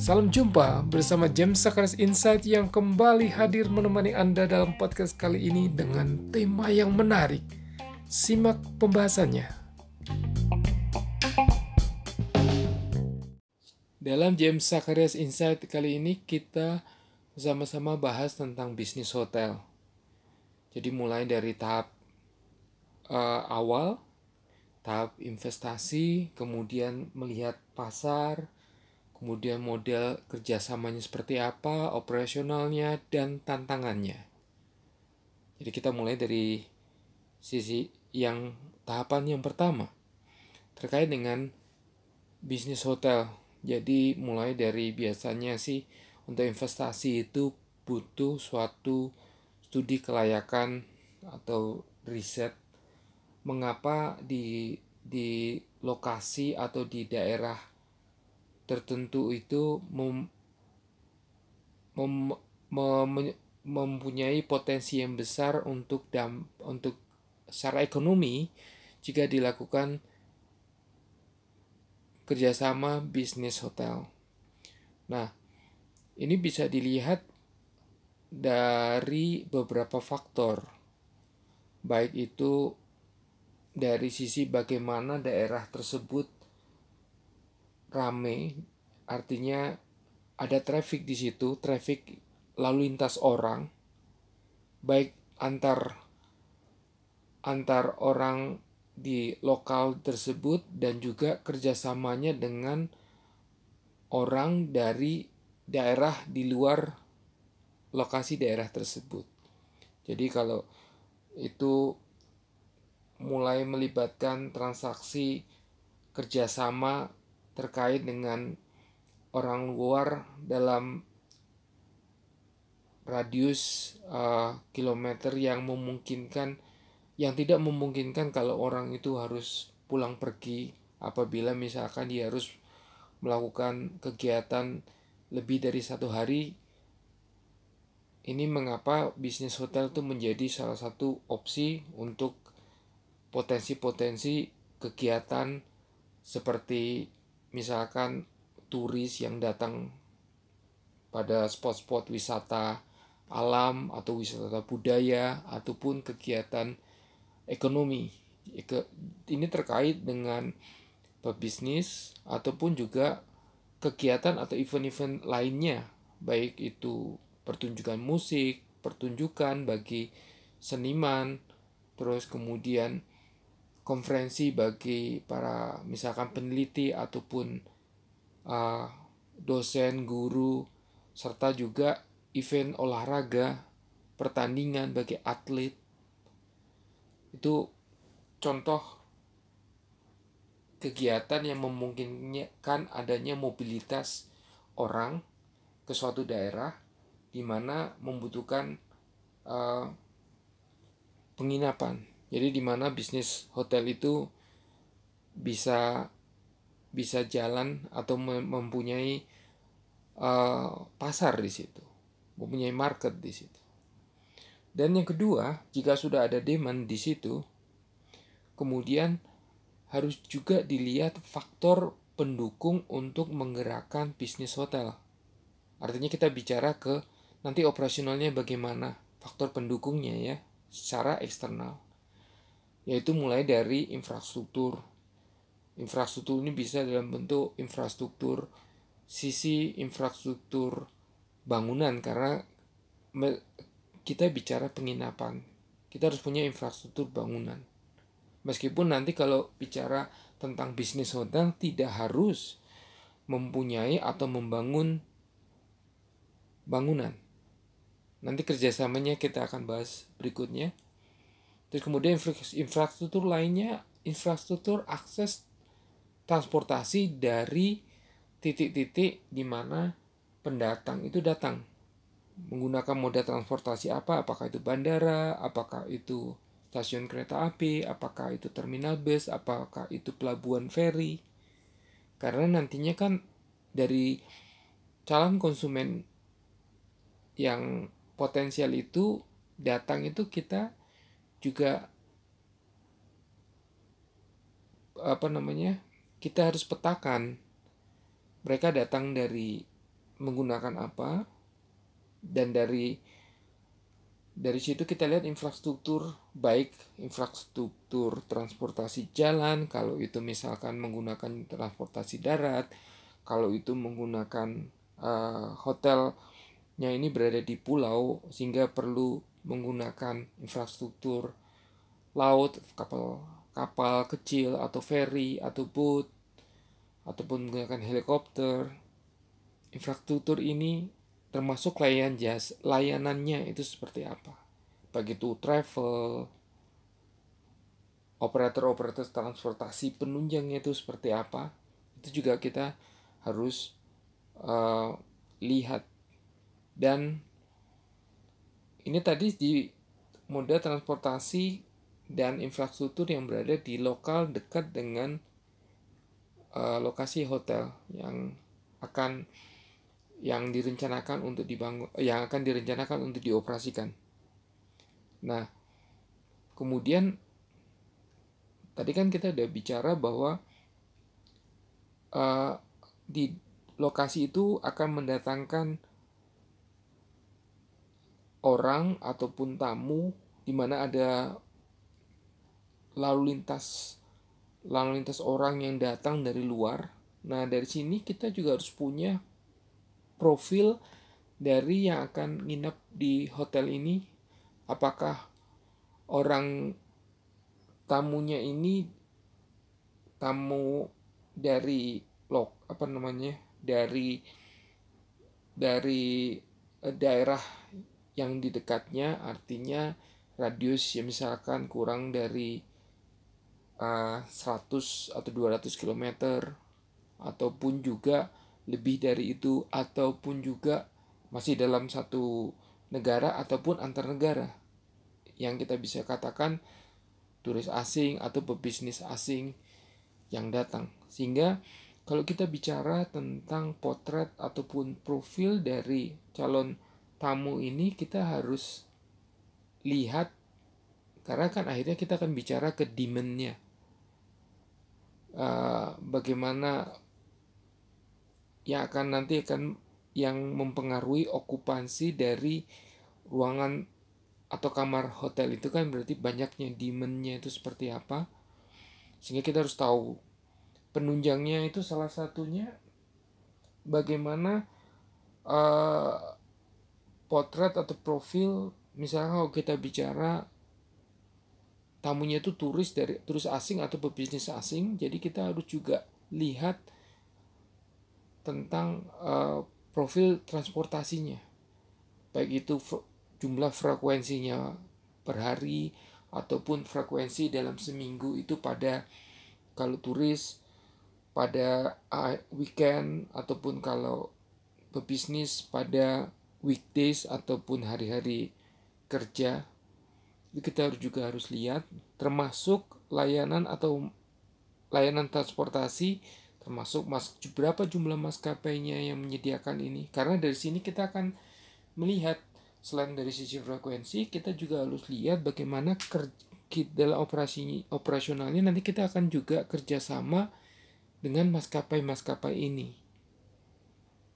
Salam jumpa bersama James Sakaris Insight yang kembali hadir menemani Anda dalam podcast kali ini dengan tema yang menarik. Simak pembahasannya. Dalam James Sakaris Insight kali ini kita sama-sama bahas tentang bisnis hotel. Jadi mulai dari tahap uh, awal, tahap investasi, kemudian melihat pasar, kemudian model kerjasamanya seperti apa, operasionalnya, dan tantangannya. Jadi kita mulai dari sisi yang tahapan yang pertama, terkait dengan bisnis hotel. Jadi mulai dari biasanya sih untuk investasi itu butuh suatu studi kelayakan atau riset mengapa di di lokasi atau di daerah tertentu itu mem, mem, mem, mempunyai potensi yang besar untuk dam, untuk secara ekonomi jika dilakukan kerjasama bisnis hotel. Nah, ini bisa dilihat dari beberapa faktor, baik itu dari sisi bagaimana daerah tersebut rame artinya ada traffic di situ, traffic lalu lintas orang baik antar antar orang di lokal tersebut dan juga kerjasamanya dengan orang dari daerah di luar lokasi daerah tersebut. Jadi kalau itu mulai melibatkan transaksi kerjasama terkait dengan orang luar dalam radius uh, kilometer yang memungkinkan yang tidak memungkinkan kalau orang itu harus pulang pergi apabila misalkan dia harus melakukan kegiatan lebih dari satu hari. Ini mengapa bisnis hotel itu menjadi salah satu opsi untuk potensi-potensi kegiatan seperti misalkan turis yang datang pada spot-spot wisata alam atau wisata budaya ataupun kegiatan ekonomi. Ini terkait dengan pebisnis ataupun juga kegiatan atau event-event lainnya, baik itu pertunjukan musik, pertunjukan bagi seniman, terus kemudian konferensi bagi para misalkan peneliti ataupun uh, dosen, guru, serta juga event olahraga, pertandingan bagi atlet. Itu contoh kegiatan yang memungkinkan adanya mobilitas orang ke suatu daerah di mana membutuhkan uh, penginapan jadi di mana bisnis hotel itu bisa bisa jalan atau mempunyai uh, pasar di situ, mempunyai market di situ. Dan yang kedua, jika sudah ada demand di situ, kemudian harus juga dilihat faktor pendukung untuk menggerakkan bisnis hotel. Artinya kita bicara ke nanti operasionalnya bagaimana, faktor pendukungnya ya, secara eksternal yaitu mulai dari infrastruktur. Infrastruktur ini bisa dalam bentuk infrastruktur sisi infrastruktur bangunan karena kita bicara penginapan. Kita harus punya infrastruktur bangunan. Meskipun nanti kalau bicara tentang bisnis hotel tidak harus mempunyai atau membangun bangunan. Nanti kerjasamanya kita akan bahas berikutnya. Terus kemudian infrastruktur lainnya, infrastruktur akses transportasi dari titik-titik di mana pendatang itu datang. Menggunakan moda transportasi apa? Apakah itu bandara, apakah itu stasiun kereta api, apakah itu terminal bus, apakah itu pelabuhan feri. Karena nantinya kan dari calon konsumen yang potensial itu datang itu kita juga apa namanya kita harus petakan. Mereka datang dari menggunakan apa dan dari dari situ kita lihat infrastruktur baik infrastruktur transportasi jalan kalau itu misalkan menggunakan transportasi darat kalau itu menggunakan uh, hotelnya ini berada di pulau sehingga perlu menggunakan infrastruktur laut kapal kapal kecil atau ferry atau boat ataupun menggunakan helikopter. Infrastruktur ini termasuk layanan jas layanannya itu seperti apa? Begitu travel operator-operator transportasi penunjangnya itu seperti apa? Itu juga kita harus uh, lihat. Dan ini tadi di moda transportasi dan infrastruktur yang berada di lokal dekat dengan uh, lokasi hotel yang akan yang direncanakan untuk dibangun yang akan direncanakan untuk dioperasikan. Nah, kemudian tadi kan kita udah bicara bahwa uh, di lokasi itu akan mendatangkan orang ataupun tamu di mana ada lalu lintas lalu lintas orang yang datang dari luar. Nah, dari sini kita juga harus punya profil dari yang akan nginep di hotel ini apakah orang tamunya ini tamu dari lok apa namanya dari dari eh, daerah yang di dekatnya artinya radius ya misalkan kurang dari uh, eh, 100 atau 200 km ataupun juga lebih dari itu ataupun juga masih dalam satu negara ataupun antar negara. Yang kita bisa katakan turis asing atau pebisnis asing yang datang. Sehingga kalau kita bicara tentang potret ataupun profil dari calon tamu ini kita harus lihat karena kan akhirnya kita akan bicara ke demandnya. Uh, bagaimana yang akan nanti akan yang mempengaruhi okupansi dari ruangan atau kamar hotel itu kan berarti banyaknya demandnya itu seperti apa. Sehingga kita harus tahu penunjangnya itu salah satunya bagaimana uh, potret atau profil misalnya kalau kita bicara tamunya itu turis dari turis asing atau pebisnis asing jadi kita harus juga lihat tentang uh, profil transportasinya. Baik itu jumlah frekuensinya per hari ataupun frekuensi dalam seminggu itu pada kalau turis pada weekend ataupun kalau pebisnis pada weekdays ataupun hari-hari kerja kita juga harus lihat termasuk layanan atau layanan transportasi termasuk mas berapa jumlah maskapainya yang menyediakan ini. Karena dari sini kita akan melihat selain dari sisi frekuensi kita juga harus lihat bagaimana kerja dalam operasi operasionalnya nanti kita akan juga kerjasama dengan maskapai-maskapai ini.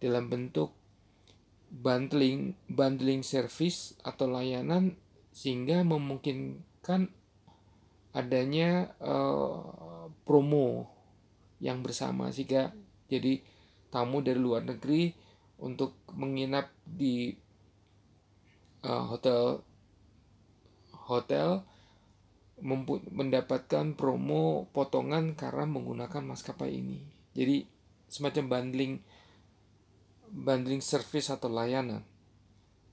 Dalam bentuk bundling bundling service atau layanan sehingga memungkinkan adanya uh, promo yang bersama sehingga jadi tamu dari luar negeri untuk menginap di uh, hotel hotel mendapatkan promo potongan karena menggunakan maskapai ini. Jadi semacam bundling bundling service atau layanan.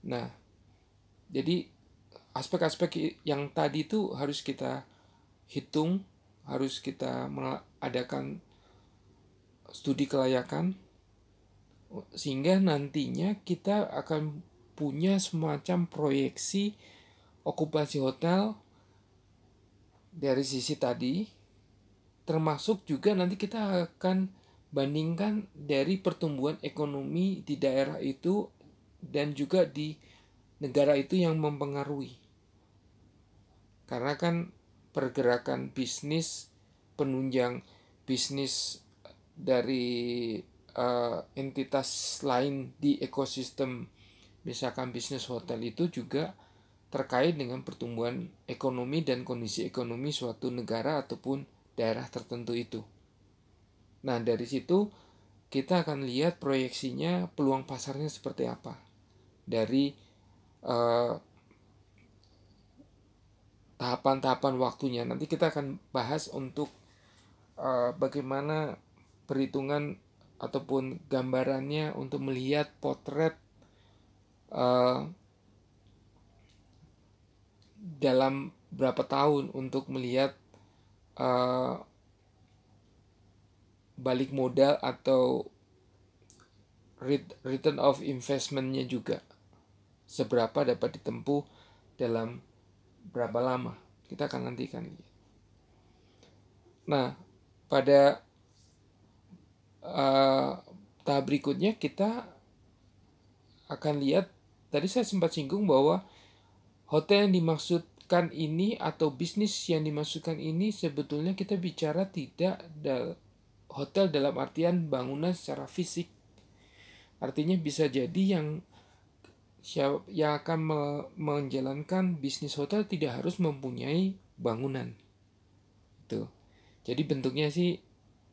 Nah, jadi aspek-aspek yang tadi itu harus kita hitung, harus kita mengadakan studi kelayakan sehingga nantinya kita akan punya semacam proyeksi okupasi hotel dari sisi tadi termasuk juga nanti kita akan bandingkan dari pertumbuhan ekonomi di daerah itu dan juga di negara itu yang mempengaruhi karena kan pergerakan bisnis penunjang bisnis dari uh, entitas lain di ekosistem misalkan bisnis hotel itu juga terkait dengan pertumbuhan ekonomi dan kondisi ekonomi suatu negara ataupun daerah tertentu itu. Nah, dari situ kita akan lihat proyeksinya peluang pasarnya seperti apa. Dari tahapan tahapan-tahapan waktunya. Nanti kita akan bahas untuk uh, bagaimana perhitungan ataupun gambarannya untuk melihat potret uh, dalam berapa tahun untuk melihat uh, balik modal atau return of investmentnya juga. Seberapa dapat ditempuh dalam berapa lama? Kita akan nantikan nah pada uh, tahap berikutnya kita akan lihat tadi saya sempat singgung bahwa Hotel yang dimaksudkan ini atau bisnis yang dimaksudkan ini sebetulnya kita bicara tidak dal hotel dalam artian bangunan secara fisik. Artinya bisa jadi yang yang akan me menjalankan bisnis hotel tidak harus mempunyai bangunan. Itu. Jadi bentuknya sih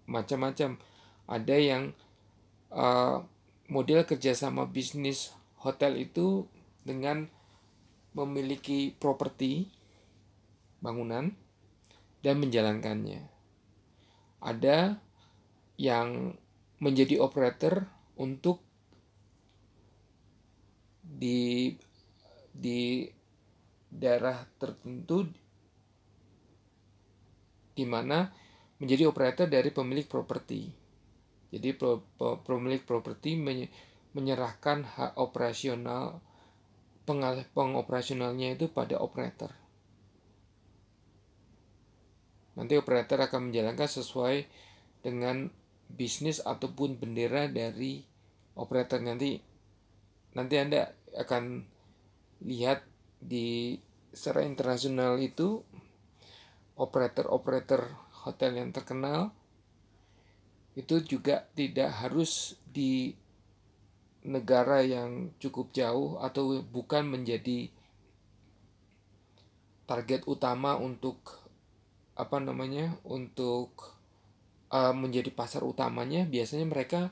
macam-macam. Ada yang uh, model kerjasama bisnis hotel itu dengan memiliki properti bangunan dan menjalankannya. Ada yang menjadi operator untuk di di daerah tertentu di mana menjadi operator dari pemilik properti. Jadi pemilik properti menyerahkan hak operasional pengoperasionalnya itu pada operator. Nanti operator akan menjalankan sesuai dengan bisnis ataupun bendera dari operator. Nanti nanti Anda akan lihat di secara internasional itu operator-operator hotel yang terkenal itu juga tidak harus di negara yang cukup jauh atau bukan menjadi target utama untuk apa namanya untuk uh, menjadi pasar utamanya biasanya mereka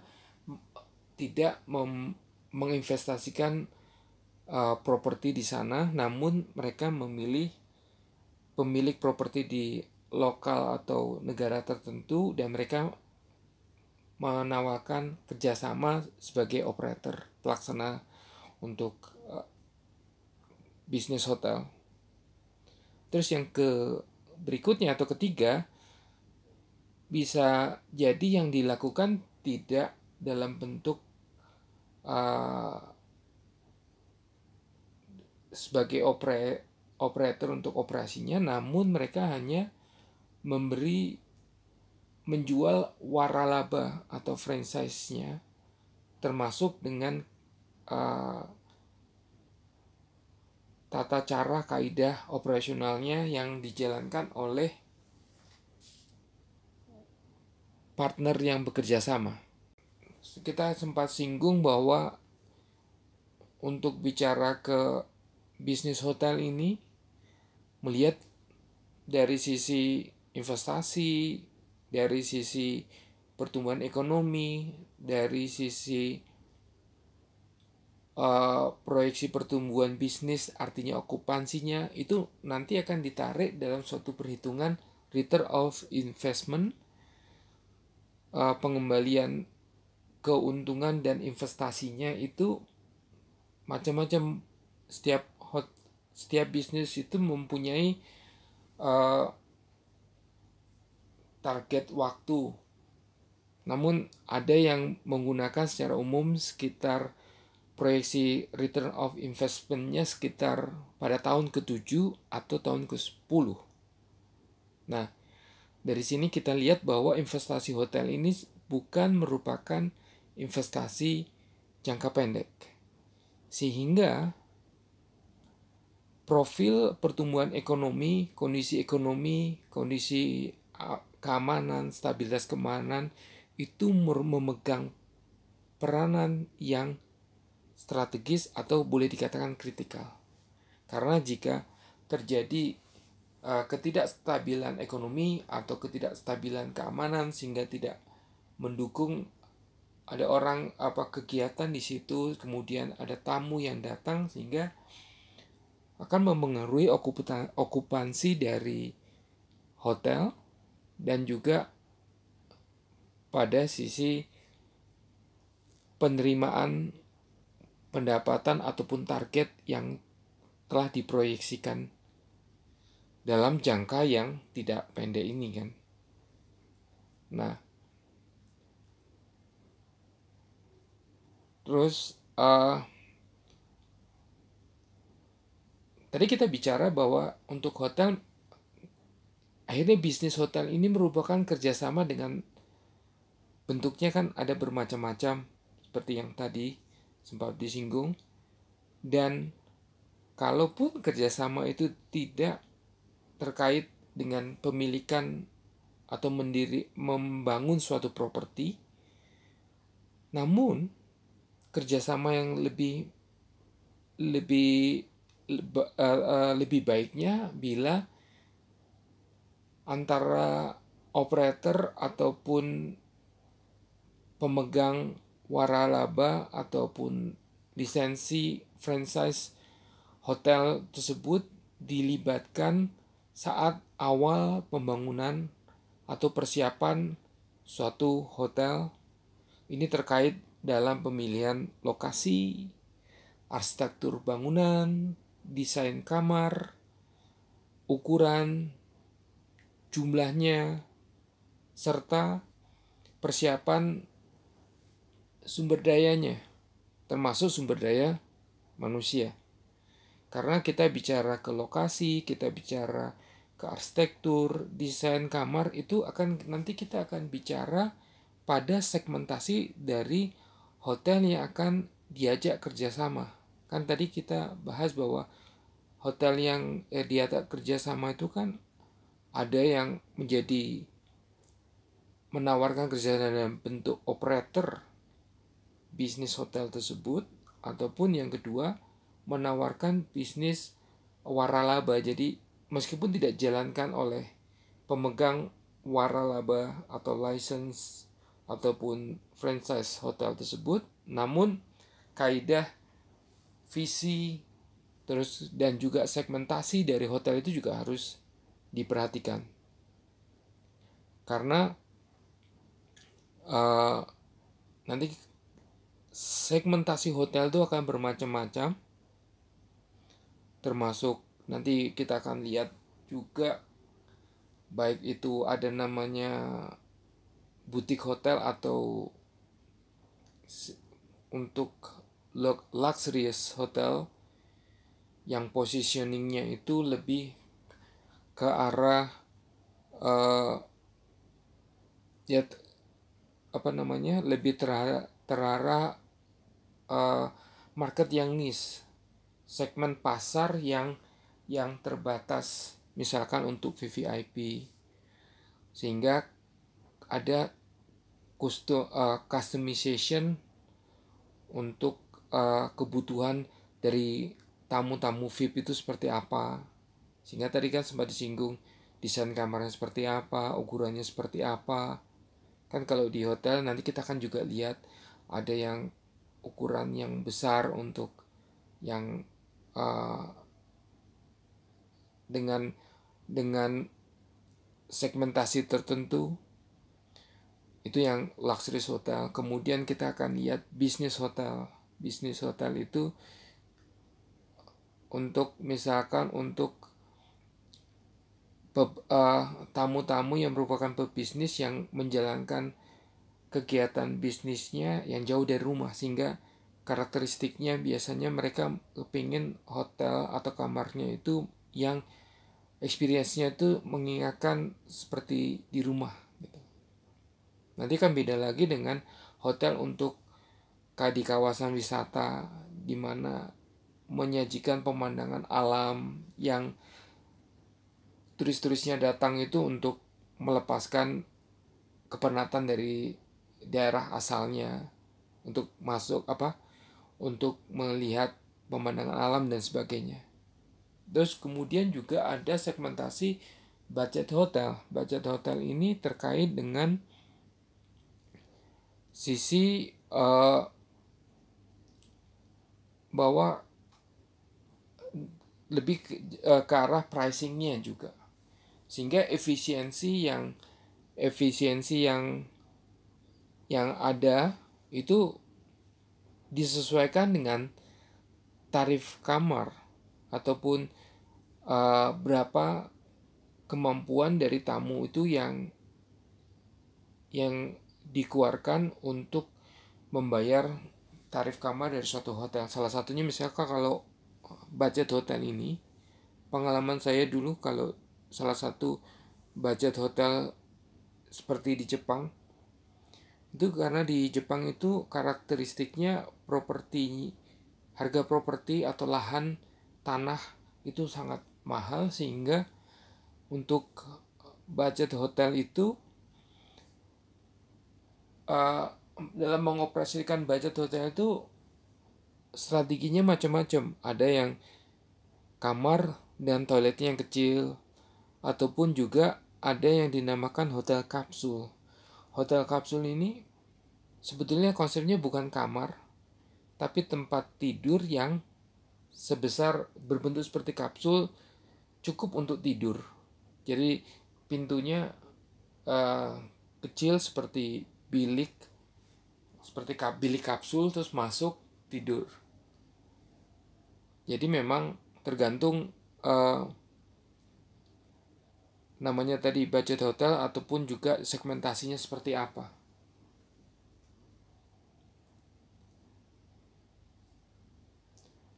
tidak menginvestasikan uh, properti di sana namun mereka memilih pemilik properti di lokal atau negara tertentu dan mereka menawarkan kerjasama sebagai operator pelaksana untuk uh, bisnis hotel. Terus yang ke berikutnya atau ketiga bisa jadi yang dilakukan tidak dalam bentuk uh, sebagai opera, operator untuk operasinya, namun mereka hanya memberi menjual waralaba atau franchise-nya termasuk dengan uh, tata cara kaidah operasionalnya yang dijalankan oleh partner yang bekerja sama. Kita sempat singgung bahwa untuk bicara ke bisnis hotel ini melihat dari sisi investasi, dari sisi pertumbuhan ekonomi, dari sisi uh, proyeksi pertumbuhan bisnis, artinya okupansinya, itu nanti akan ditarik dalam suatu perhitungan return of investment, uh, pengembalian keuntungan dan investasinya itu macam-macam setiap hot setiap bisnis itu mempunyai uh, target waktu. Namun ada yang menggunakan secara umum sekitar proyeksi return of investment-nya sekitar pada tahun ke-7 atau tahun ke-10. Nah, dari sini kita lihat bahwa investasi hotel ini bukan merupakan investasi jangka pendek. Sehingga profil pertumbuhan ekonomi, kondisi ekonomi, kondisi keamanan, stabilitas keamanan itu memegang peranan yang strategis atau boleh dikatakan kritikal. Karena jika terjadi ketidakstabilan ekonomi atau ketidakstabilan keamanan sehingga tidak mendukung ada orang apa kegiatan di situ, kemudian ada tamu yang datang sehingga akan mempengaruhi okupansi dari hotel dan juga pada sisi penerimaan pendapatan ataupun target yang telah diproyeksikan dalam jangka yang tidak pendek ini kan. Nah, terus uh, tadi kita bicara bahwa untuk hotel akhirnya bisnis hotel ini merupakan kerjasama dengan bentuknya kan ada bermacam-macam seperti yang tadi sempat disinggung dan kalaupun kerjasama itu tidak terkait dengan pemilikan atau mendiri membangun suatu properti. Namun kerjasama yang lebih lebih uh, uh, lebih baiknya bila antara operator ataupun pemegang waralaba ataupun lisensi franchise hotel tersebut dilibatkan saat awal pembangunan atau persiapan suatu hotel ini terkait dalam pemilihan lokasi, arsitektur bangunan, desain kamar, ukuran, jumlahnya, serta persiapan sumber dayanya, termasuk sumber daya manusia. Karena kita bicara ke lokasi, kita bicara ke arsitektur, desain kamar itu akan nanti kita akan bicara pada segmentasi dari hotel yang akan diajak kerjasama. Kan tadi kita bahas bahwa hotel yang eh, diajak kerjasama itu kan ada yang menjadi menawarkan kerja dalam bentuk operator bisnis hotel tersebut ataupun yang kedua menawarkan bisnis waralaba jadi meskipun tidak dijalankan oleh pemegang waralaba atau license ataupun franchise hotel tersebut namun kaidah visi terus dan juga segmentasi dari hotel itu juga harus diperhatikan. Karena uh, nanti segmentasi hotel itu akan bermacam-macam termasuk nanti kita akan lihat juga baik itu ada namanya butik hotel atau untuk luxurious hotel yang positioningnya itu lebih ke arah uh, ya apa namanya lebih terarah terarah uh, market yang niche segmen pasar yang yang terbatas misalkan untuk VVIP sehingga ada custom uh, customization untuk uh, kebutuhan dari tamu-tamu VIP itu seperti apa sehingga tadi kan sempat disinggung desain kamarnya seperti apa, ukurannya seperti apa. Kan kalau di hotel nanti kita kan juga lihat ada yang ukuran yang besar untuk yang uh, dengan dengan segmentasi tertentu itu yang luxury hotel. Kemudian kita akan lihat bisnis hotel. Bisnis hotel itu untuk misalkan untuk Eh, tamu-tamu uh, yang merupakan pebisnis yang menjalankan kegiatan bisnisnya yang jauh dari rumah sehingga karakteristiknya biasanya mereka kepingin hotel atau kamarnya itu yang experience-nya itu mengingatkan seperti di rumah gitu. Nanti kan beda lagi dengan hotel untuk di kawasan wisata di mana menyajikan pemandangan alam yang turis-turisnya datang itu untuk melepaskan kepenatan dari daerah asalnya untuk masuk apa untuk melihat pemandangan alam dan sebagainya. Terus kemudian juga ada segmentasi budget hotel. Budget hotel ini terkait dengan sisi uh, bahwa lebih ke, uh, ke arah pricingnya juga sehingga efisiensi yang efisiensi yang yang ada itu disesuaikan dengan tarif kamar ataupun uh, berapa kemampuan dari tamu itu yang yang dikeluarkan untuk membayar tarif kamar dari suatu hotel. Salah satunya misalkan kalau budget hotel ini, pengalaman saya dulu kalau salah satu budget hotel seperti di Jepang, itu karena di Jepang itu karakteristiknya properti harga properti atau lahan tanah itu sangat mahal sehingga untuk budget hotel itu uh, dalam mengoperasikan budget hotel itu strateginya macam-macam. Ada yang kamar dan toiletnya yang kecil ataupun juga ada yang dinamakan hotel kapsul. Hotel kapsul ini sebetulnya konsepnya bukan kamar, tapi tempat tidur yang sebesar berbentuk seperti kapsul cukup untuk tidur. Jadi pintunya uh, kecil seperti bilik seperti kap, bilik kapsul terus masuk tidur. Jadi memang tergantung uh, namanya tadi budget hotel ataupun juga segmentasinya seperti apa.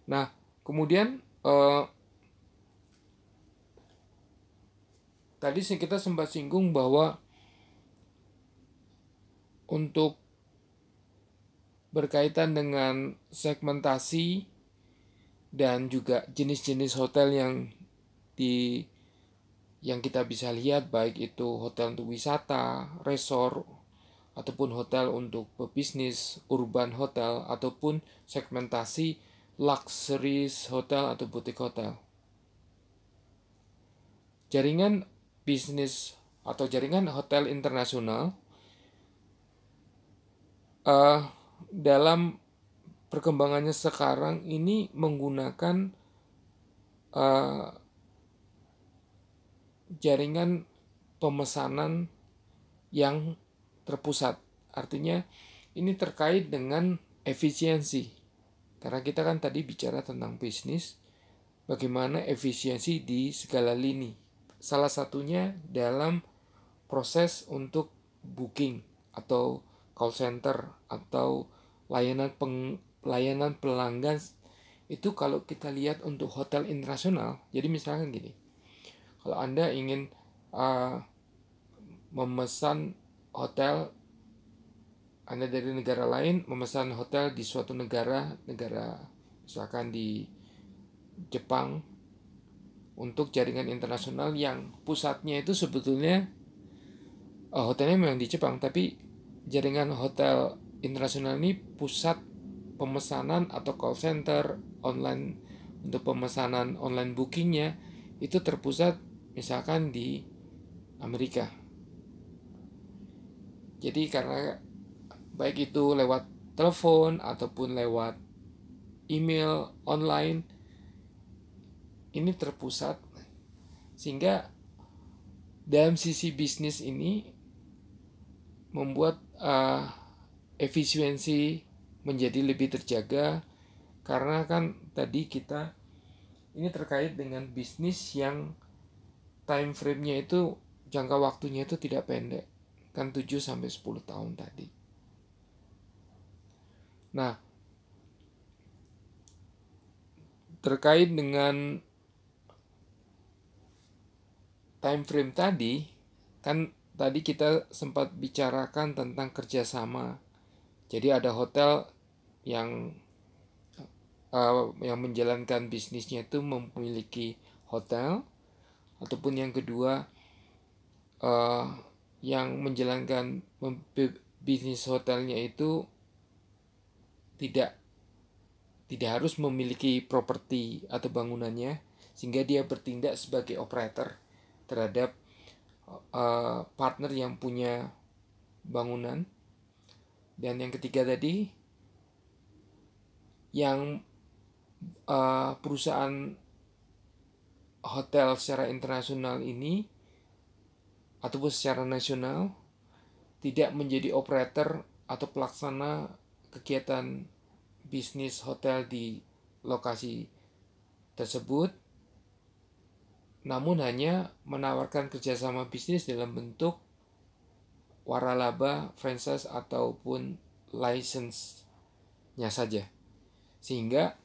Nah, kemudian uh, Tadi kita sempat singgung bahwa untuk berkaitan dengan segmentasi dan juga jenis-jenis hotel yang di yang kita bisa lihat baik itu hotel untuk wisata, resort ataupun hotel untuk pebisnis, urban hotel ataupun segmentasi luxury hotel atau boutique hotel. Jaringan bisnis atau jaringan hotel internasional uh, dalam perkembangannya sekarang ini menggunakan uh, jaringan pemesanan yang terpusat. Artinya ini terkait dengan efisiensi. Karena kita kan tadi bicara tentang bisnis, bagaimana efisiensi di segala lini. Salah satunya dalam proses untuk booking atau call center atau layanan peng, layanan pelanggan itu kalau kita lihat untuk hotel internasional jadi misalkan gini kalau anda ingin uh, memesan hotel anda dari negara lain memesan hotel di suatu negara negara misalkan di Jepang untuk jaringan internasional yang pusatnya itu sebetulnya oh, hotelnya memang di Jepang tapi jaringan hotel internasional ini pusat pemesanan atau call center online untuk pemesanan online bookingnya itu terpusat misalkan di Amerika. Jadi karena baik itu lewat telepon ataupun lewat email online ini terpusat. Sehingga dalam sisi bisnis ini membuat uh, efisiensi menjadi lebih terjaga. Karena kan tadi kita ini terkait dengan bisnis yang time frame-nya itu jangka waktunya itu tidak pendek. Kan 7 sampai 10 tahun tadi. Nah, terkait dengan time frame tadi kan tadi kita sempat bicarakan tentang kerjasama. Jadi ada hotel yang uh, yang menjalankan bisnisnya itu memiliki hotel, ataupun yang kedua uh, yang menjalankan bisnis hotelnya itu tidak tidak harus memiliki properti atau bangunannya sehingga dia bertindak sebagai operator terhadap uh, partner yang punya bangunan. Dan yang ketiga tadi yang uh, perusahaan hotel secara internasional ini ataupun secara nasional tidak menjadi operator atau pelaksana kegiatan bisnis hotel di lokasi tersebut namun hanya menawarkan kerjasama bisnis dalam bentuk waralaba, franchise ataupun license-nya saja. Sehingga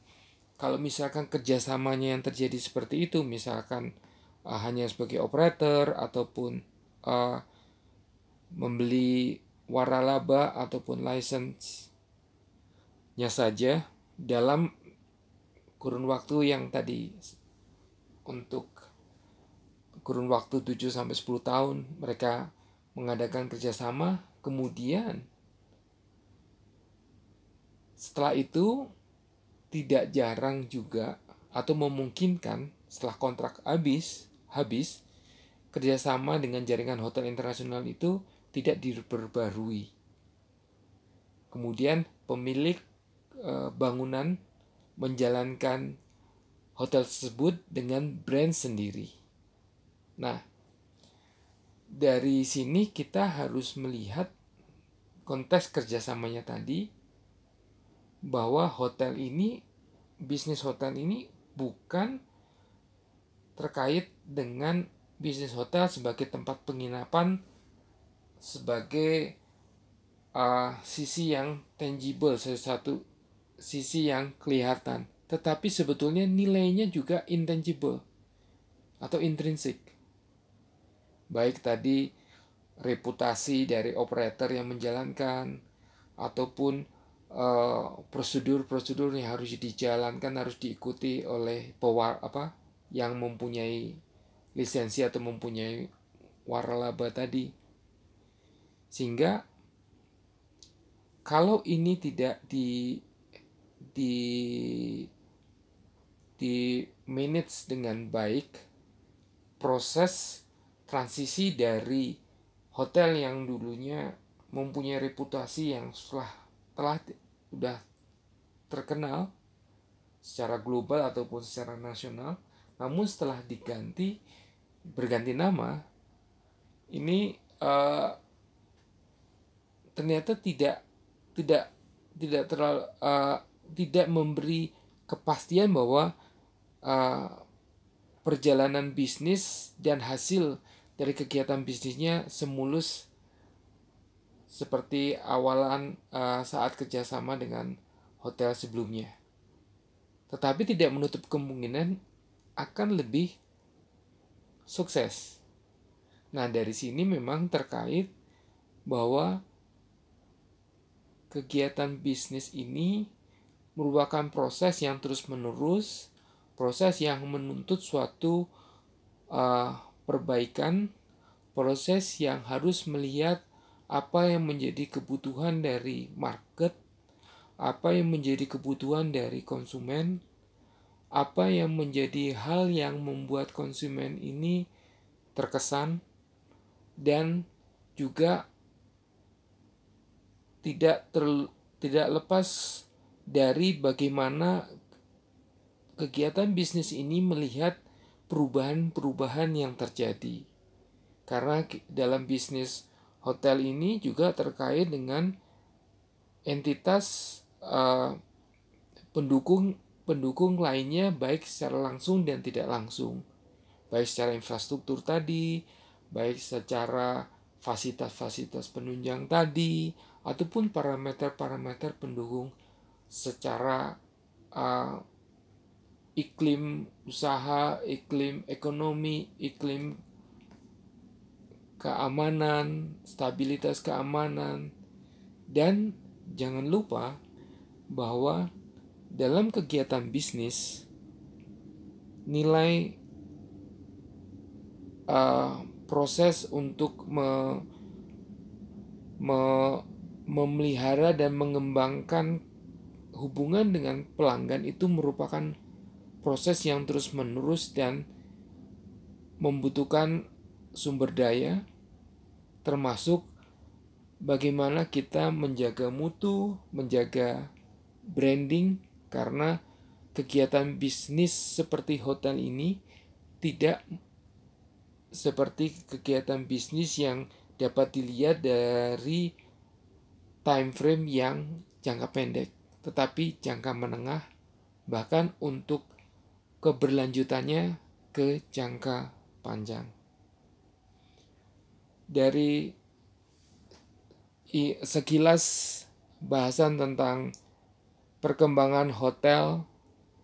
kalau misalkan kerjasamanya yang terjadi seperti itu, misalkan uh, hanya sebagai operator ataupun uh, membeli waralaba ataupun license-nya saja dalam kurun waktu yang tadi untuk kurun waktu 7 sampai 10 tahun mereka mengadakan kerjasama kemudian setelah itu tidak jarang juga atau memungkinkan setelah kontrak habis habis kerjasama dengan jaringan hotel internasional itu tidak diperbarui. Kemudian pemilik e, bangunan menjalankan hotel tersebut dengan brand sendiri. Nah, dari sini kita harus melihat konteks kerjasamanya tadi bahwa hotel ini bisnis hotel ini bukan terkait dengan bisnis hotel sebagai tempat penginapan sebagai uh, sisi yang tangible sesuatu sisi yang kelihatan. Tetapi sebetulnya nilainya juga intangible atau intrinsik baik tadi reputasi dari operator yang menjalankan ataupun Eh, prosedur-prosedur uh, yang harus dijalankan harus diikuti oleh pewar apa yang mempunyai lisensi atau mempunyai waralaba tadi. Sehingga kalau ini tidak di di di manage dengan baik proses transisi dari hotel yang dulunya mempunyai reputasi yang setelah telah udah terkenal secara global ataupun secara nasional namun setelah diganti berganti nama ini uh, ternyata tidak tidak tidak terlalu uh, tidak memberi kepastian bahwa uh, perjalanan bisnis dan hasil dari kegiatan bisnisnya semulus seperti awalan uh, saat kerjasama dengan hotel sebelumnya. Tetapi tidak menutup kemungkinan akan lebih sukses. Nah, dari sini memang terkait bahwa kegiatan bisnis ini merupakan proses yang terus-menerus, proses yang menuntut suatu uh, perbaikan, proses yang harus melihat apa yang menjadi kebutuhan dari market, apa yang menjadi kebutuhan dari konsumen, apa yang menjadi hal yang membuat konsumen ini terkesan dan juga tidak ter, tidak lepas dari bagaimana kegiatan bisnis ini melihat perubahan-perubahan yang terjadi. Karena dalam bisnis hotel ini juga terkait dengan entitas uh, pendukung pendukung lainnya baik secara langsung dan tidak langsung baik secara infrastruktur tadi baik secara fasilitas-fasilitas penunjang tadi ataupun parameter-parameter pendukung secara uh, iklim usaha, iklim ekonomi, iklim keamanan, stabilitas keamanan, dan jangan lupa bahwa dalam kegiatan bisnis nilai uh, proses untuk me, me, memelihara dan mengembangkan hubungan dengan pelanggan itu merupakan proses yang terus-menerus dan membutuhkan sumber daya, termasuk bagaimana kita menjaga mutu, menjaga branding, karena kegiatan bisnis seperti hotel ini tidak seperti kegiatan bisnis yang dapat dilihat dari time frame yang jangka pendek, tetapi jangka menengah, bahkan untuk keberlanjutannya ke jangka panjang. Dari sekilas bahasan tentang perkembangan hotel,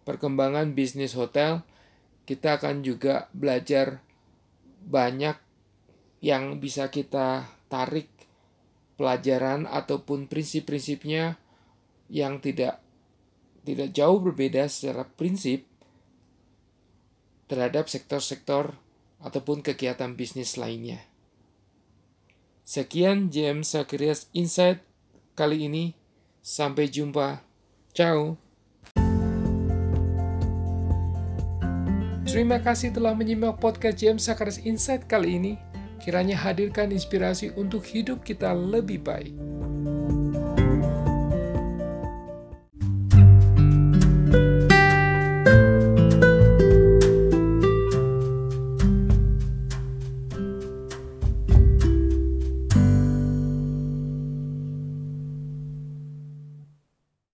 perkembangan bisnis hotel, kita akan juga belajar banyak yang bisa kita tarik pelajaran ataupun prinsip-prinsipnya yang tidak tidak jauh berbeda secara prinsip terhadap sektor-sektor ataupun kegiatan bisnis lainnya. Sekian James Zacharias Insight kali ini. Sampai jumpa. Ciao. Terima kasih telah menyimak podcast James Zacharias Insight kali ini. Kiranya hadirkan inspirasi untuk hidup kita lebih baik.